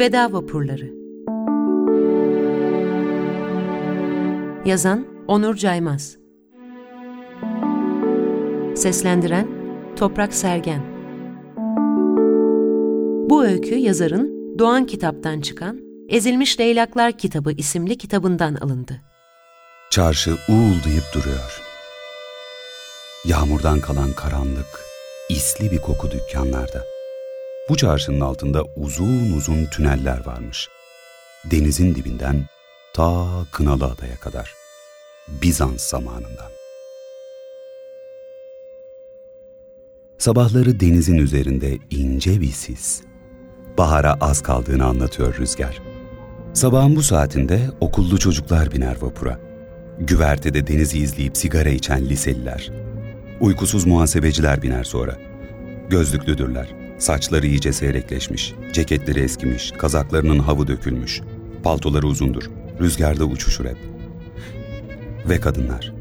Veda Vapurları Yazan Onur Caymaz Seslendiren Toprak Sergen Bu öykü yazarın Doğan Kitap'tan çıkan Ezilmiş Leylaklar Kitabı isimli kitabından alındı. Çarşı uğuldayıp duruyor. Yağmurdan kalan karanlık, isli bir koku dükkanlarda. Bu çarşının altında uzun uzun tüneller varmış. Denizin dibinden ta Kınalı Adaya kadar. Bizans zamanından. Sabahları denizin üzerinde ince bir sis. Bahara az kaldığını anlatıyor rüzgar. Sabahın bu saatinde okullu çocuklar biner vapura. Güvertede denizi izleyip sigara içen liseliler. Uykusuz muhasebeciler biner sonra. Gözlüklüdürler. Saçları iyice seyrekleşmiş, ceketleri eskimiş, kazaklarının havı dökülmüş. Paltoları uzundur, rüzgarda uçuşur hep. Ve kadınlar.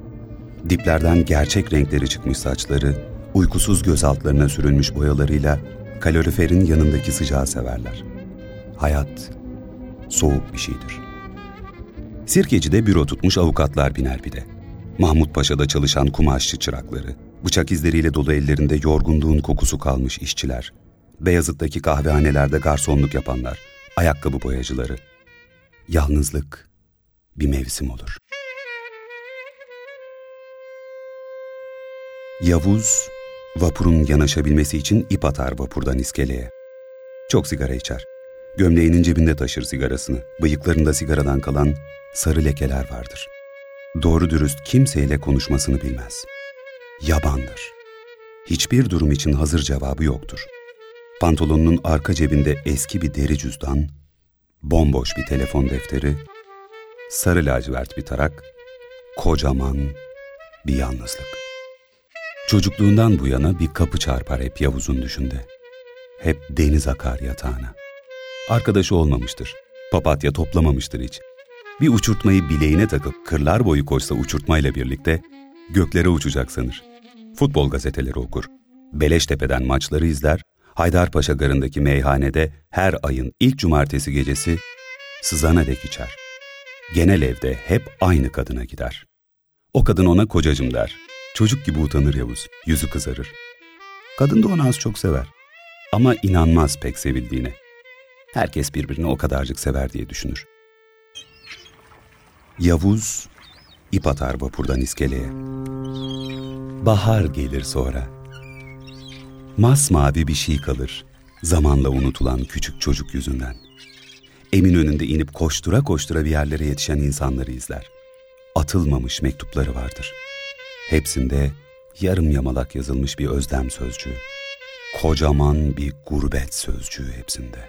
Diplerden gerçek renkleri çıkmış saçları, uykusuz göz altlarına sürülmüş boyalarıyla kaloriferin yanındaki sıcağı severler. Hayat soğuk bir şeydir. Sirkeci'de büro tutmuş avukatlar biner bir de. Mahmut Paşa'da çalışan kumaşçı çırakları, bıçak izleriyle dolu ellerinde yorgunluğun kokusu kalmış işçiler, Beyazıt'taki kahvehanelerde garsonluk yapanlar, ayakkabı boyacıları. Yalnızlık bir mevsim olur. Yavuz, vapurun yanaşabilmesi için ip atar vapurdan iskeleye. Çok sigara içer. Gömleğinin cebinde taşır sigarasını. Bıyıklarında sigaradan kalan sarı lekeler vardır. Doğru dürüst kimseyle konuşmasını bilmez. Yabandır. Hiçbir durum için hazır cevabı yoktur. Pantolonunun arka cebinde eski bir deri cüzdan, bomboş bir telefon defteri, sarı lacivert bir tarak, kocaman bir yalnızlık. Çocukluğundan bu yana bir kapı çarpar hep Yavuz'un düşünde. Hep deniz akar yatağına. Arkadaşı olmamıştır. Papatya toplamamıştır hiç. Bir uçurtmayı bileğine takıp kırlar boyu koşsa uçurtmayla birlikte göklere uçacak sanır. Futbol gazeteleri okur. Beleştepe'den maçları izler, Haydarpaşa garındaki meyhanede her ayın ilk cumartesi gecesi sızana dek içer. Genel evde hep aynı kadına gider. O kadın ona kocacım der. Çocuk gibi utanır Yavuz, yüzü kızarır. Kadın da onu az çok sever. Ama inanmaz pek sevildiğine. Herkes birbirini o kadarcık sever diye düşünür. Yavuz ip atar vapurdan iskeleye. Bahar gelir sonra. Masmavi bir şey kalır zamanla unutulan küçük çocuk yüzünden. Emin önünde inip koştura koştura bir yerlere yetişen insanları izler. Atılmamış mektupları vardır. Hepsinde yarım yamalak yazılmış bir özlem sözcüğü. Kocaman bir gurbet sözcüğü hepsinde.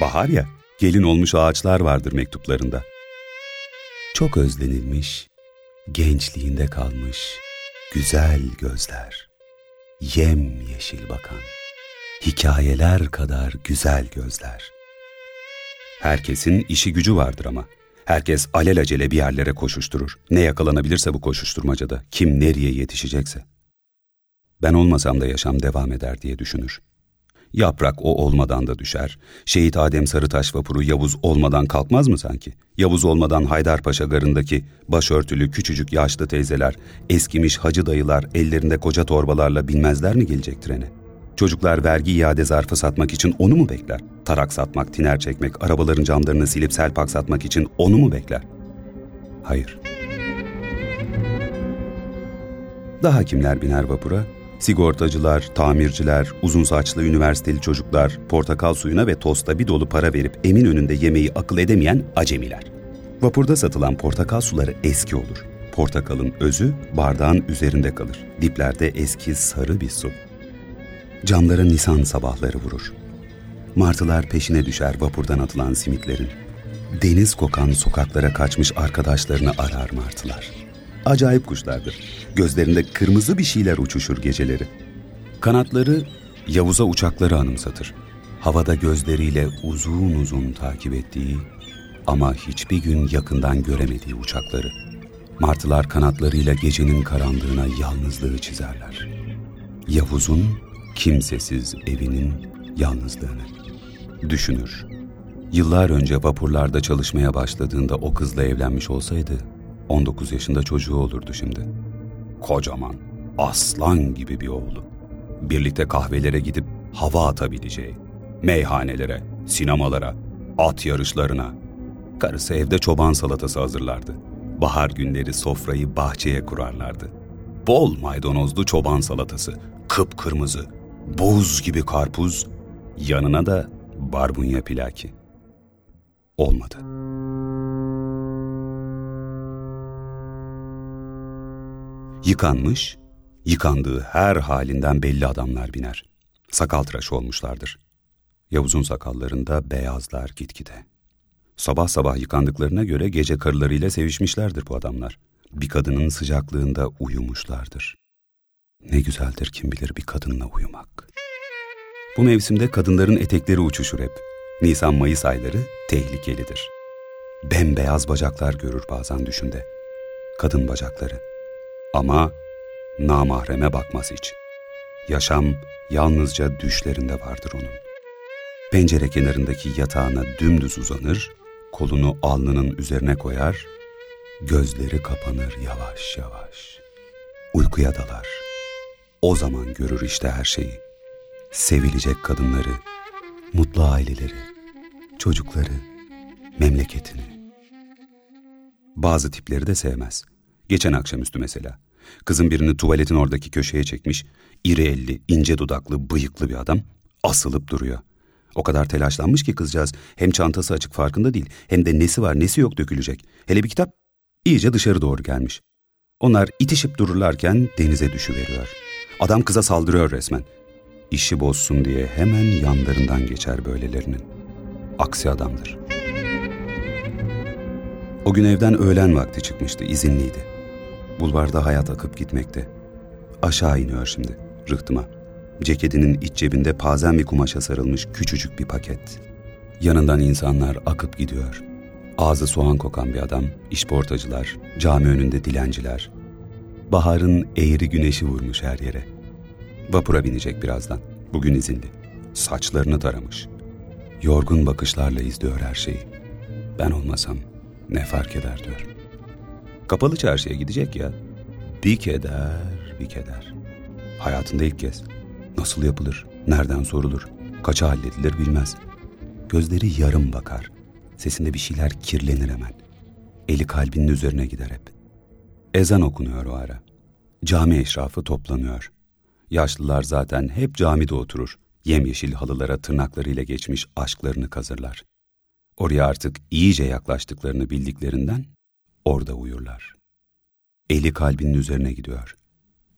Bahar ya, gelin olmuş ağaçlar vardır mektuplarında. Çok özlenilmiş, gençliğinde kalmış, güzel gözler, yem yeşil bakan, hikayeler kadar güzel gözler. Herkesin işi gücü vardır ama. Herkes alelacele bir yerlere koşuşturur. Ne yakalanabilirse bu koşuşturmacada, kim nereye yetişecekse. Ben olmasam da yaşam devam eder diye düşünür. Yaprak o olmadan da düşer. Şehit Adem Sarıtaş vapuru Yavuz olmadan kalkmaz mı sanki? Yavuz olmadan Haydarpaşa garındaki başörtülü küçücük yaşlı teyzeler, eskimiş hacı dayılar ellerinde koca torbalarla binmezler mi gelecek trene? Çocuklar vergi iade zarfı satmak için onu mu bekler? Tarak satmak, tiner çekmek, arabaların camlarını silip selpak satmak için onu mu bekler? Hayır. Daha kimler biner vapura? Sigortacılar, tamirciler, uzun saçlı üniversiteli çocuklar, portakal suyuna ve tosta bir dolu para verip emin önünde yemeği akıl edemeyen acemiler. Vapurda satılan portakal suları eski olur. Portakalın özü bardağın üzerinde kalır. Diplerde eski sarı bir su. Camlara nisan sabahları vurur. Martılar peşine düşer vapurdan atılan simitlerin. Deniz kokan sokaklara kaçmış arkadaşlarını arar martılar.'' Acayip kuşlardır. Gözlerinde kırmızı bir şeyler uçuşur geceleri. Kanatları Yavuz'a uçakları anımsatır. Havada gözleriyle uzun uzun takip ettiği ama hiçbir gün yakından göremediği uçakları. Martılar kanatlarıyla gecenin karanlığına yalnızlığı çizerler. Yavuz'un kimsesiz evinin yalnızlığını. Düşünür. Yıllar önce vapurlarda çalışmaya başladığında o kızla evlenmiş olsaydı 19 yaşında çocuğu olurdu şimdi. Kocaman, aslan gibi bir oğlu. Birlikte kahvelere gidip hava atabileceği, meyhanelere, sinemalara, at yarışlarına. Karısı evde çoban salatası hazırlardı. Bahar günleri sofrayı bahçeye kurarlardı. Bol maydanozlu çoban salatası, kıpkırmızı, buz gibi karpuz, yanına da barbunya pilaki. Olmadı. Yıkanmış, yıkandığı her halinden belli adamlar biner. Sakal tıraşı olmuşlardır. Yavuz'un sakallarında beyazlar gitgide. Sabah sabah yıkandıklarına göre gece karılarıyla sevişmişlerdir bu adamlar. Bir kadının sıcaklığında uyumuşlardır. Ne güzeldir kim bilir bir kadınla uyumak. Bu mevsimde kadınların etekleri uçuşur hep. Nisan-Mayıs ayları tehlikelidir. Bembeyaz bacaklar görür bazen düşünde. Kadın bacakları. Ama namahreme bakmaz hiç. Yaşam yalnızca düşlerinde vardır onun. Pencere kenarındaki yatağına dümdüz uzanır, kolunu alnının üzerine koyar, gözleri kapanır yavaş yavaş. Uykuya dalar. O zaman görür işte her şeyi. Sevilecek kadınları, mutlu aileleri, çocukları, memleketini. Bazı tipleri de sevmez. Geçen akşamüstü mesela. Kızın birini tuvaletin oradaki köşeye çekmiş, iri elli, ince dudaklı, bıyıklı bir adam asılıp duruyor. O kadar telaşlanmış ki kızcağız hem çantası açık farkında değil hem de nesi var nesi yok dökülecek. Hele bir kitap iyice dışarı doğru gelmiş. Onlar itişip dururlarken denize düşüveriyor. Adam kıza saldırıyor resmen. İşi bozsun diye hemen yanlarından geçer böylelerinin. Aksi adamdır. O gün evden öğlen vakti çıkmıştı, izinliydi. Bulvarda hayat akıp gitmekte. Aşağı iniyor şimdi, rıhtıma. Ceketinin iç cebinde pazen bir kumaşa sarılmış küçücük bir paket. Yanından insanlar akıp gidiyor. Ağzı soğan kokan bir adam, işportacılar, cami önünde dilenciler. Baharın eğri güneşi vurmuş her yere. Vapura binecek birazdan. Bugün izinli. Saçlarını taramış. Yorgun bakışlarla izliyor her şeyi. Ben olmasam ne fark eder diyor. Kapalı çarşıya gidecek ya. Bir keder, bir keder. Hayatında ilk kez. Nasıl yapılır, nereden sorulur, kaça halledilir bilmez. Gözleri yarım bakar. Sesinde bir şeyler kirlenir hemen. Eli kalbinin üzerine gider hep. Ezan okunuyor o ara. Cami eşrafı toplanıyor. Yaşlılar zaten hep camide oturur. Yemyeşil halılara tırnaklarıyla geçmiş aşklarını kazırlar. Oraya artık iyice yaklaştıklarını bildiklerinden orada uyurlar. Eli kalbinin üzerine gidiyor.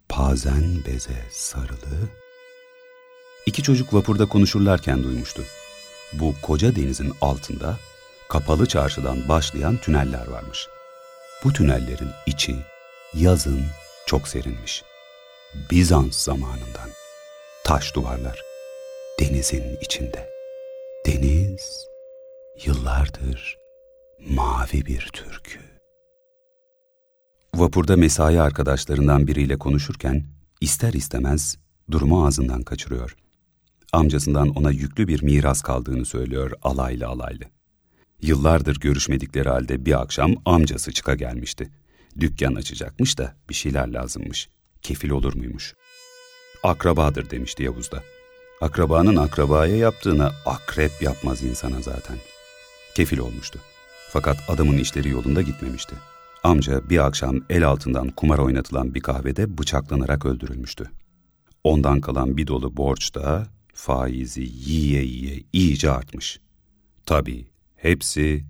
Pazen beze sarılı. İki çocuk vapurda konuşurlarken duymuştu. Bu koca denizin altında kapalı çarşıdan başlayan tüneller varmış. Bu tünellerin içi yazın çok serinmiş. Bizans zamanından. Taş duvarlar. Denizin içinde. Deniz yıllardır mavi bir türkü. Vapurda mesai arkadaşlarından biriyle konuşurken ister istemez durumu ağzından kaçırıyor. Amcasından ona yüklü bir miras kaldığını söylüyor alaylı alaylı. Yıllardır görüşmedikleri halde bir akşam amcası çıka gelmişti. Dükkan açacakmış da bir şeyler lazımmış. Kefil olur muymuş? Akrabadır demişti Yavuz da. Akrabanın akrabaya yaptığını akrep yapmaz insana zaten. Kefil olmuştu. Fakat adamın işleri yolunda gitmemişti. Amca bir akşam el altından kumar oynatılan bir kahvede bıçaklanarak öldürülmüştü. Ondan kalan bir dolu borç da faizi yiye yiye iyice artmış. Tabii hepsi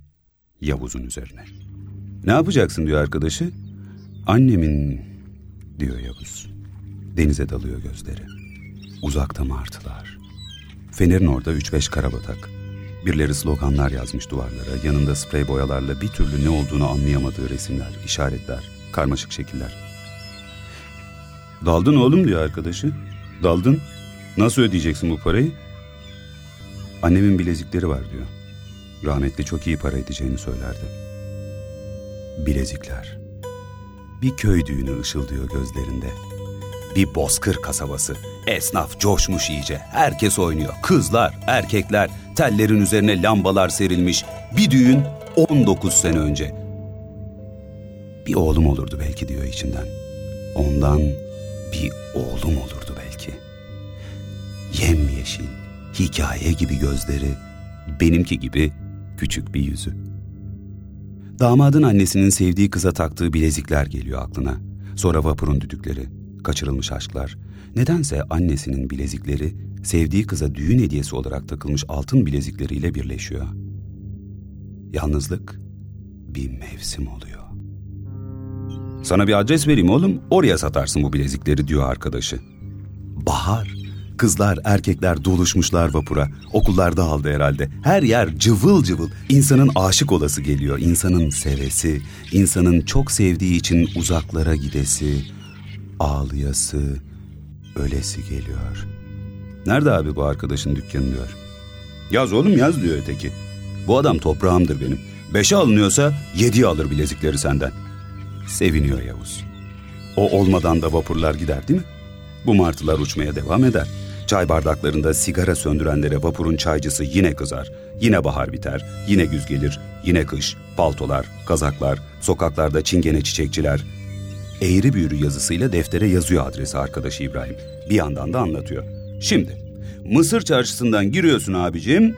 Yavuz'un üzerine. Ne yapacaksın diyor arkadaşı. Annemin diyor Yavuz. Denize dalıyor gözleri. Uzakta martılar. Fener'in orada üç beş karabatak. Birileri sloganlar yazmış duvarlara, yanında sprey boyalarla bir türlü ne olduğunu anlayamadığı resimler, işaretler, karmaşık şekiller. Daldın oğlum diyor arkadaşı. Daldın. Nasıl ödeyeceksin bu parayı? Annemin bilezikleri var diyor. Rahmetli çok iyi para edeceğini söylerdi. Bilezikler. Bir köy düğünü ışıldıyor gözlerinde. Bir bozkır kasabası. Esnaf coşmuş iyice. Herkes oynuyor. Kızlar, erkekler, tellerin üzerine lambalar serilmiş. Bir düğün 19 sene önce. Bir oğlum olurdu belki diyor içinden. Ondan bir oğlum olurdu belki. Yemyeşil, hikaye gibi gözleri, benimki gibi küçük bir yüzü. Damadın annesinin sevdiği kıza taktığı bilezikler geliyor aklına. Sonra vapurun düdükleri, kaçırılmış aşklar. Nedense annesinin bilezikleri sevdiği kıza düğün hediyesi olarak takılmış altın bilezikleriyle birleşiyor. Yalnızlık bir mevsim oluyor. Sana bir adres vereyim oğlum, oraya satarsın bu bilezikleri diyor arkadaşı. Bahar, kızlar, erkekler doluşmuşlar vapura. Okullarda aldı herhalde. Her yer cıvıl cıvıl. İnsanın aşık olası geliyor, insanın sevesi, insanın çok sevdiği için uzaklara gidesi, ağlayası, ölesi geliyor. Nerede abi bu arkadaşın dükkanı diyor. Yaz oğlum yaz diyor öteki. Bu adam toprağımdır benim. Beşe alınıyorsa yediye alır bilezikleri senden. Seviniyor Yavuz. O olmadan da vapurlar gider değil mi? Bu martılar uçmaya devam eder. Çay bardaklarında sigara söndürenlere vapurun çaycısı yine kızar. Yine bahar biter, yine güz gelir, yine kış, paltolar, kazaklar, sokaklarda çingene çiçekçiler. Eğri büğrü yazısıyla deftere yazıyor adresi arkadaşı İbrahim. Bir yandan da anlatıyor. Şimdi Mısır çarşısından giriyorsun abicim.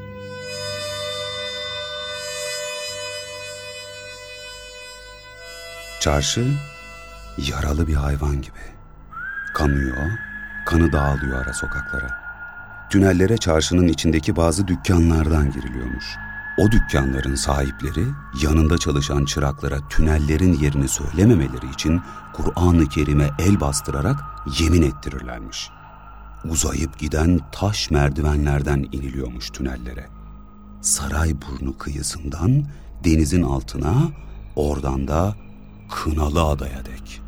Çarşı yaralı bir hayvan gibi. Kanıyor, kanı dağılıyor ara sokaklara. Tünellere çarşının içindeki bazı dükkanlardan giriliyormuş. O dükkanların sahipleri yanında çalışan çıraklara tünellerin yerini söylememeleri için Kur'an-ı Kerim'e el bastırarak yemin ettirirlermiş. Uzayıp giden taş merdivenlerden iniliyormuş tünellere. Sarayburnu kıyısından denizin altına, oradan da Kınalı Adaya dek.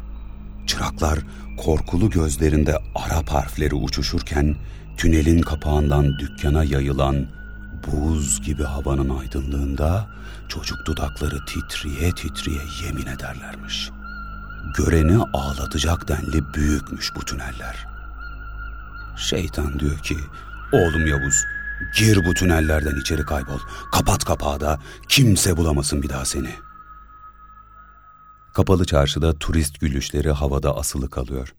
Çıraklar korkulu gözlerinde Arap harfleri uçuşurken tünelin kapağından dükkana yayılan buz gibi havanın aydınlığında çocuk dudakları titriye titriye yemin ederlermiş. Göreni ağlatacak denli büyükmüş bu tüneller. Şeytan diyor ki, oğlum Yavuz, gir bu tünellerden içeri kaybol, kapat kapağı da kimse bulamasın bir daha seni. Kapalı çarşıda turist gülüşleri havada asılı kalıyor.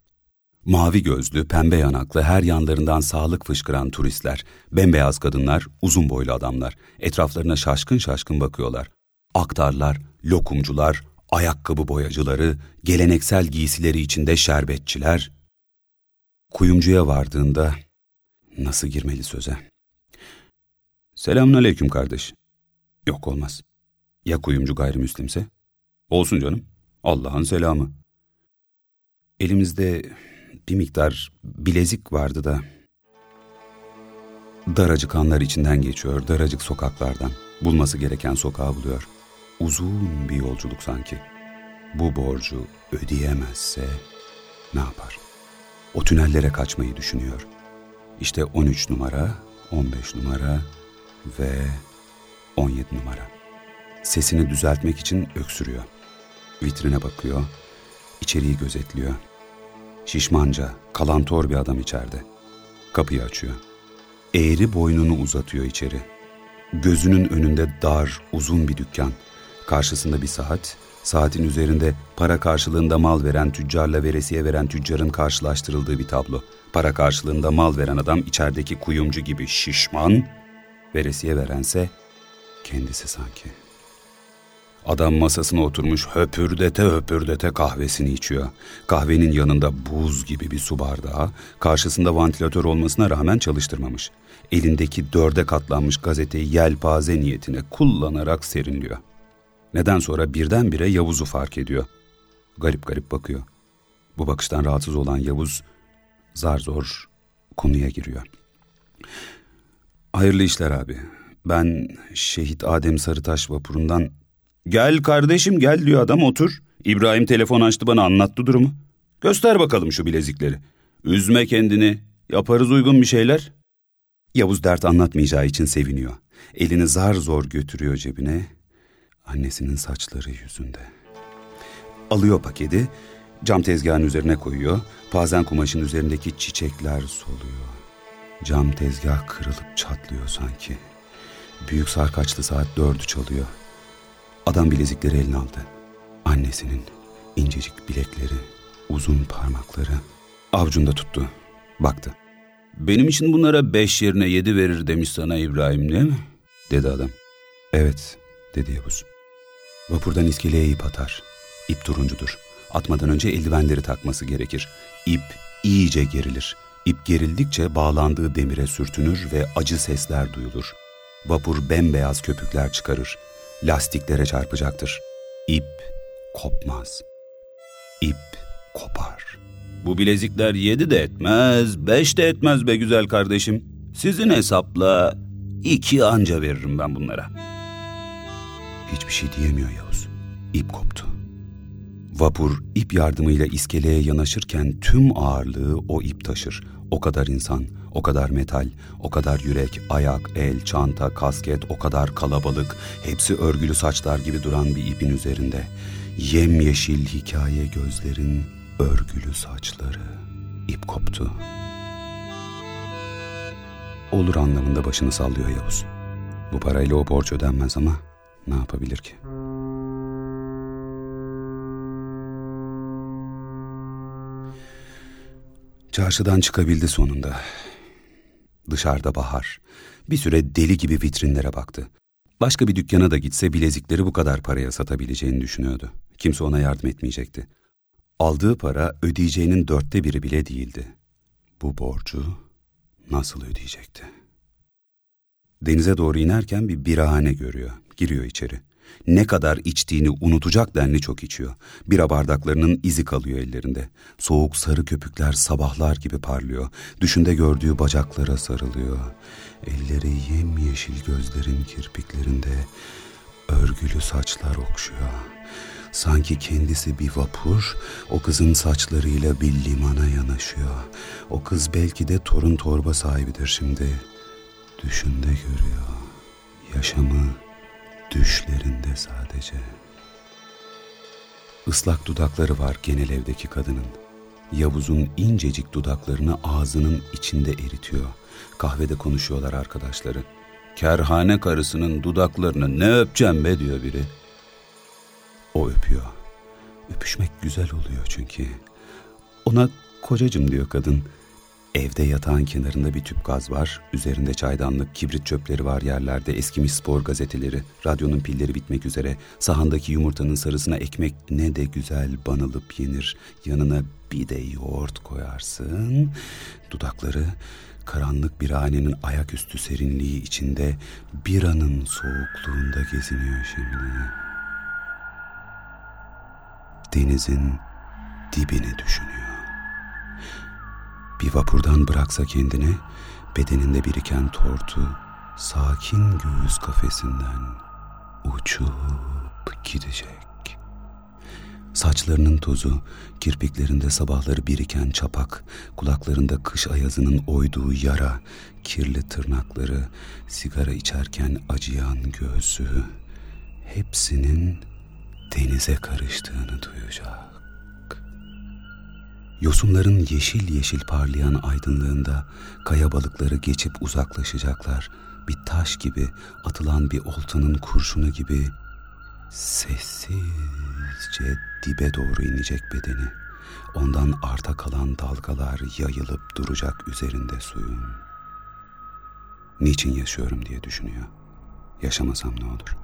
Mavi gözlü, pembe yanaklı, her yanlarından sağlık fışkıran turistler, bembeyaz kadınlar, uzun boylu adamlar, etraflarına şaşkın şaşkın bakıyorlar. Aktarlar, lokumcular, ayakkabı boyacıları, geleneksel giysileri içinde şerbetçiler. Kuyumcuya vardığında nasıl girmeli söze? Selamun aleyküm kardeş. Yok olmaz. Ya kuyumcu gayrimüslimse? Olsun canım. Allah'ın selamı. Elimizde bir miktar bilezik vardı da. Daracık anlar içinden geçiyor, daracık sokaklardan. Bulması gereken sokağı buluyor. Uzun bir yolculuk sanki. Bu borcu ödeyemezse ne yapar? O tünellere kaçmayı düşünüyor. İşte 13 numara, 15 numara ve 17 numara. Sesini düzeltmek için öksürüyor. Vitrine bakıyor, içeriği gözetliyor. Şişmanca, kalantor bir adam içeride. Kapıyı açıyor. Eğri boynunu uzatıyor içeri. Gözünün önünde dar, uzun bir dükkan. Karşısında bir saat, saatin üzerinde para karşılığında mal veren tüccarla veresiye veren tüccarın karşılaştırıldığı bir tablo. Para karşılığında mal veren adam içerideki kuyumcu gibi şişman, veresiye verense kendisi sanki.'' Adam masasına oturmuş höpürdete höpürdete kahvesini içiyor. Kahvenin yanında buz gibi bir su bardağı, karşısında vantilatör olmasına rağmen çalıştırmamış. Elindeki dörde katlanmış gazeteyi yelpaze niyetine kullanarak serinliyor. Neden sonra birdenbire Yavuz'u fark ediyor. Garip garip bakıyor. Bu bakıştan rahatsız olan Yavuz zar zor konuya giriyor. Hayırlı işler abi. Ben Şehit Adem Sarıtaş vapurundan Gel kardeşim gel diyor adam otur. İbrahim telefon açtı bana anlattı durumu. Göster bakalım şu bilezikleri. Üzme kendini. Yaparız uygun bir şeyler. Yavuz dert anlatmayacağı için seviniyor. Elini zar zor götürüyor cebine. Annesinin saçları yüzünde. Alıyor paketi, cam tezgahın üzerine koyuyor. Pazen kumaşın üzerindeki çiçekler soluyor. Cam tezgah kırılıp çatlıyor sanki. Büyük sarkaçlı saat dördü çalıyor. Adam bilezikleri eline aldı. Annesinin incecik bilekleri, uzun parmakları avcunda tuttu. Baktı. Benim için bunlara beş yerine yedi verir demiş sana İbrahim değil mi? Dedi adam. Evet dedi Yavuz. Vapurdan iskeleye ip atar. İp turuncudur. Atmadan önce eldivenleri takması gerekir. İp iyice gerilir. İp gerildikçe bağlandığı demire sürtünür ve acı sesler duyulur. Vapur bembeyaz köpükler çıkarır. Lastiklere çarpacaktır. İp kopmaz. İp kopar. Bu bilezikler yedi de etmez, beş de etmez be güzel kardeşim. Sizin hesapla iki anca veririm ben bunlara. Hiçbir şey diyemiyor Yavuz. İp koptu. Vapur ip yardımıyla iskeleye yanaşırken tüm ağırlığı o ip taşır. O kadar insan, o kadar metal, o kadar yürek, ayak, el, çanta, kasket, o kadar kalabalık, hepsi örgülü saçlar gibi duran bir ipin üzerinde. Yemyeşil hikaye gözlerin örgülü saçları. İp koptu. Olur anlamında başını sallıyor Yavuz. Bu parayla o borç ödenmez ama ne yapabilir ki? Çarşıdan çıkabildi sonunda. Dışarıda bahar. Bir süre deli gibi vitrinlere baktı. Başka bir dükkana da gitse bilezikleri bu kadar paraya satabileceğini düşünüyordu. Kimse ona yardım etmeyecekti. Aldığı para ödeyeceğinin dörtte biri bile değildi. Bu borcu nasıl ödeyecekti? Denize doğru inerken bir birahane görüyor. Giriyor içeri. Ne kadar içtiğini unutacak denli çok içiyor. Bira bardaklarının izi kalıyor ellerinde. Soğuk sarı köpükler sabahlar gibi parlıyor. Düşünde gördüğü bacaklara sarılıyor. Elleri yemyeşil gözlerin kirpiklerinde örgülü saçlar okşuyor. Sanki kendisi bir vapur, o kızın saçlarıyla bir limana yanaşıyor. O kız belki de torun torba sahibidir şimdi. Düşünde görüyor. Yaşamı düşlerinde sadece. Islak dudakları var genel evdeki kadının. Yavuz'un incecik dudaklarını ağzının içinde eritiyor. Kahvede konuşuyorlar arkadaşları. Kerhane karısının dudaklarını ne öpeceğim be diyor biri. O öpüyor. Öpüşmek güzel oluyor çünkü. Ona kocacım diyor kadın. Evde yatağın kenarında bir tüp gaz var. Üzerinde çaydanlık, kibrit çöpleri var yerlerde. Eskimiş spor gazeteleri, radyonun pilleri bitmek üzere. Sahandaki yumurtanın sarısına ekmek ne de güzel banılıp yenir. Yanına bir de yoğurt koyarsın. Dudakları karanlık bir hanenin ayaküstü serinliği içinde biranın soğukluğunda geziniyor şimdi. Denizin dibini düşünüyor. Bir vapurdan bıraksa kendini, bedeninde biriken tortu sakin göğüs kafesinden uçup gidecek. Saçlarının tozu, kirpiklerinde sabahları biriken çapak, kulaklarında kış ayazının oyduğu yara, kirli tırnakları, sigara içerken acıyan göğsü, hepsinin denize karıştığını duyacak. Yosunların yeşil yeşil parlayan aydınlığında kaya balıkları geçip uzaklaşacaklar. Bir taş gibi, atılan bir oltanın kurşunu gibi sessizce dibe doğru inecek bedeni. Ondan arta kalan dalgalar yayılıp duracak üzerinde suyun. Niçin yaşıyorum diye düşünüyor. Yaşamasam ne olur?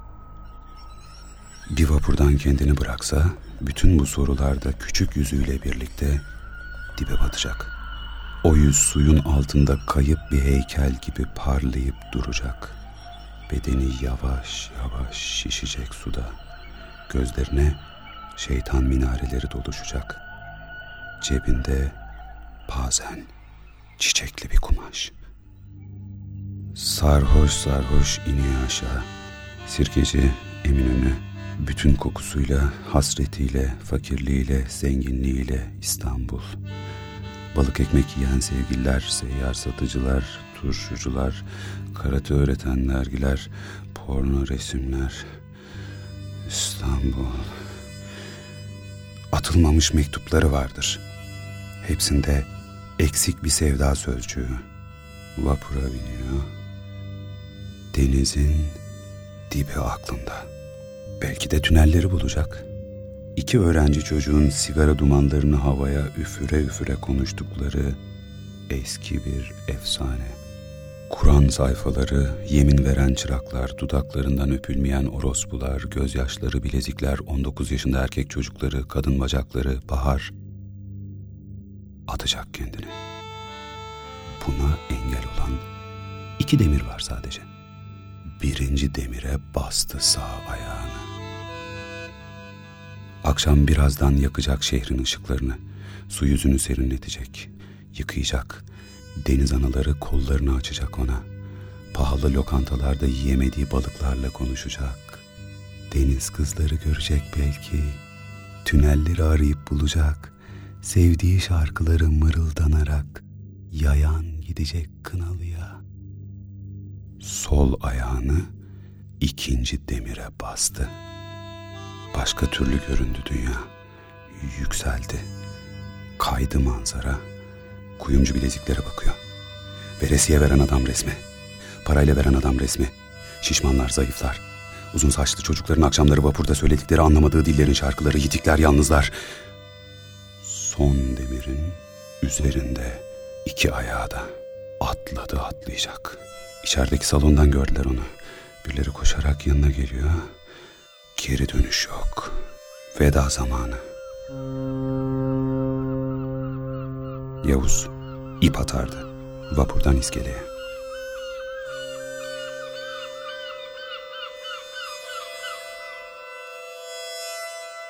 Bir vapurdan kendini bıraksa, bütün bu sorularda küçük yüzüyle birlikte dibe batacak. O yüz suyun altında kayıp bir heykel gibi parlayıp duracak. Bedeni yavaş yavaş şişecek suda. Gözlerine şeytan minareleri doluşacak. Cebinde bazen çiçekli bir kumaş. Sarhoş sarhoş iniyor aşağı. Sirkeci Eminönü bütün kokusuyla, hasretiyle, fakirliğiyle, zenginliğiyle İstanbul. Balık ekmek yiyen sevgililer, seyyar satıcılar, turşucular, karate öğreten dergiler, porno resimler. İstanbul. Atılmamış mektupları vardır. Hepsinde eksik bir sevda sözcüğü. Vapura biniyor. Denizin dibi aklında. Belki de tünelleri bulacak. İki öğrenci çocuğun sigara dumanlarını havaya üfüre üfüre konuştukları eski bir efsane. Kur'an sayfaları, yemin veren çıraklar, dudaklarından öpülmeyen orospular, gözyaşları, bilezikler, 19 yaşında erkek çocukları, kadın bacakları, bahar atacak kendini. Buna engel olan iki demir var sadece. Birinci demire bastı sağ ayağını. Akşam birazdan yakacak şehrin ışıklarını, su yüzünü serinletecek, yıkayacak, Deniz anaları kollarını açacak ona. Pahalı lokantalarda yiyemediği balıklarla konuşacak. Deniz kızları görecek belki. Tünelleri arayıp bulacak. Sevdiği şarkıları mırıldanarak yayan gidecek kınalıya. Sol ayağını ikinci demire bastı. Başka türlü göründü dünya. Yükseldi. Kaydı manzara Kuyumcu bileziklere bakıyor. Veresiye veren adam resmi. Parayla veren adam resmi. Şişmanlar, zayıflar. Uzun saçlı çocukların akşamları vapurda söyledikleri anlamadığı dillerin şarkıları, yitikler, yalnızlar. Son demirin üzerinde iki ayağı da atladı atlayacak. İçerideki salondan gördüler onu. Birileri koşarak yanına geliyor. Geri dönüş yok. Veda zamanı. Yavuz ip atardı vapurdan iskeleye.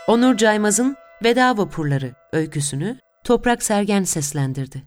Onur Caymaz'ın Veda Vapurları öyküsünü Toprak Sergen seslendirdi.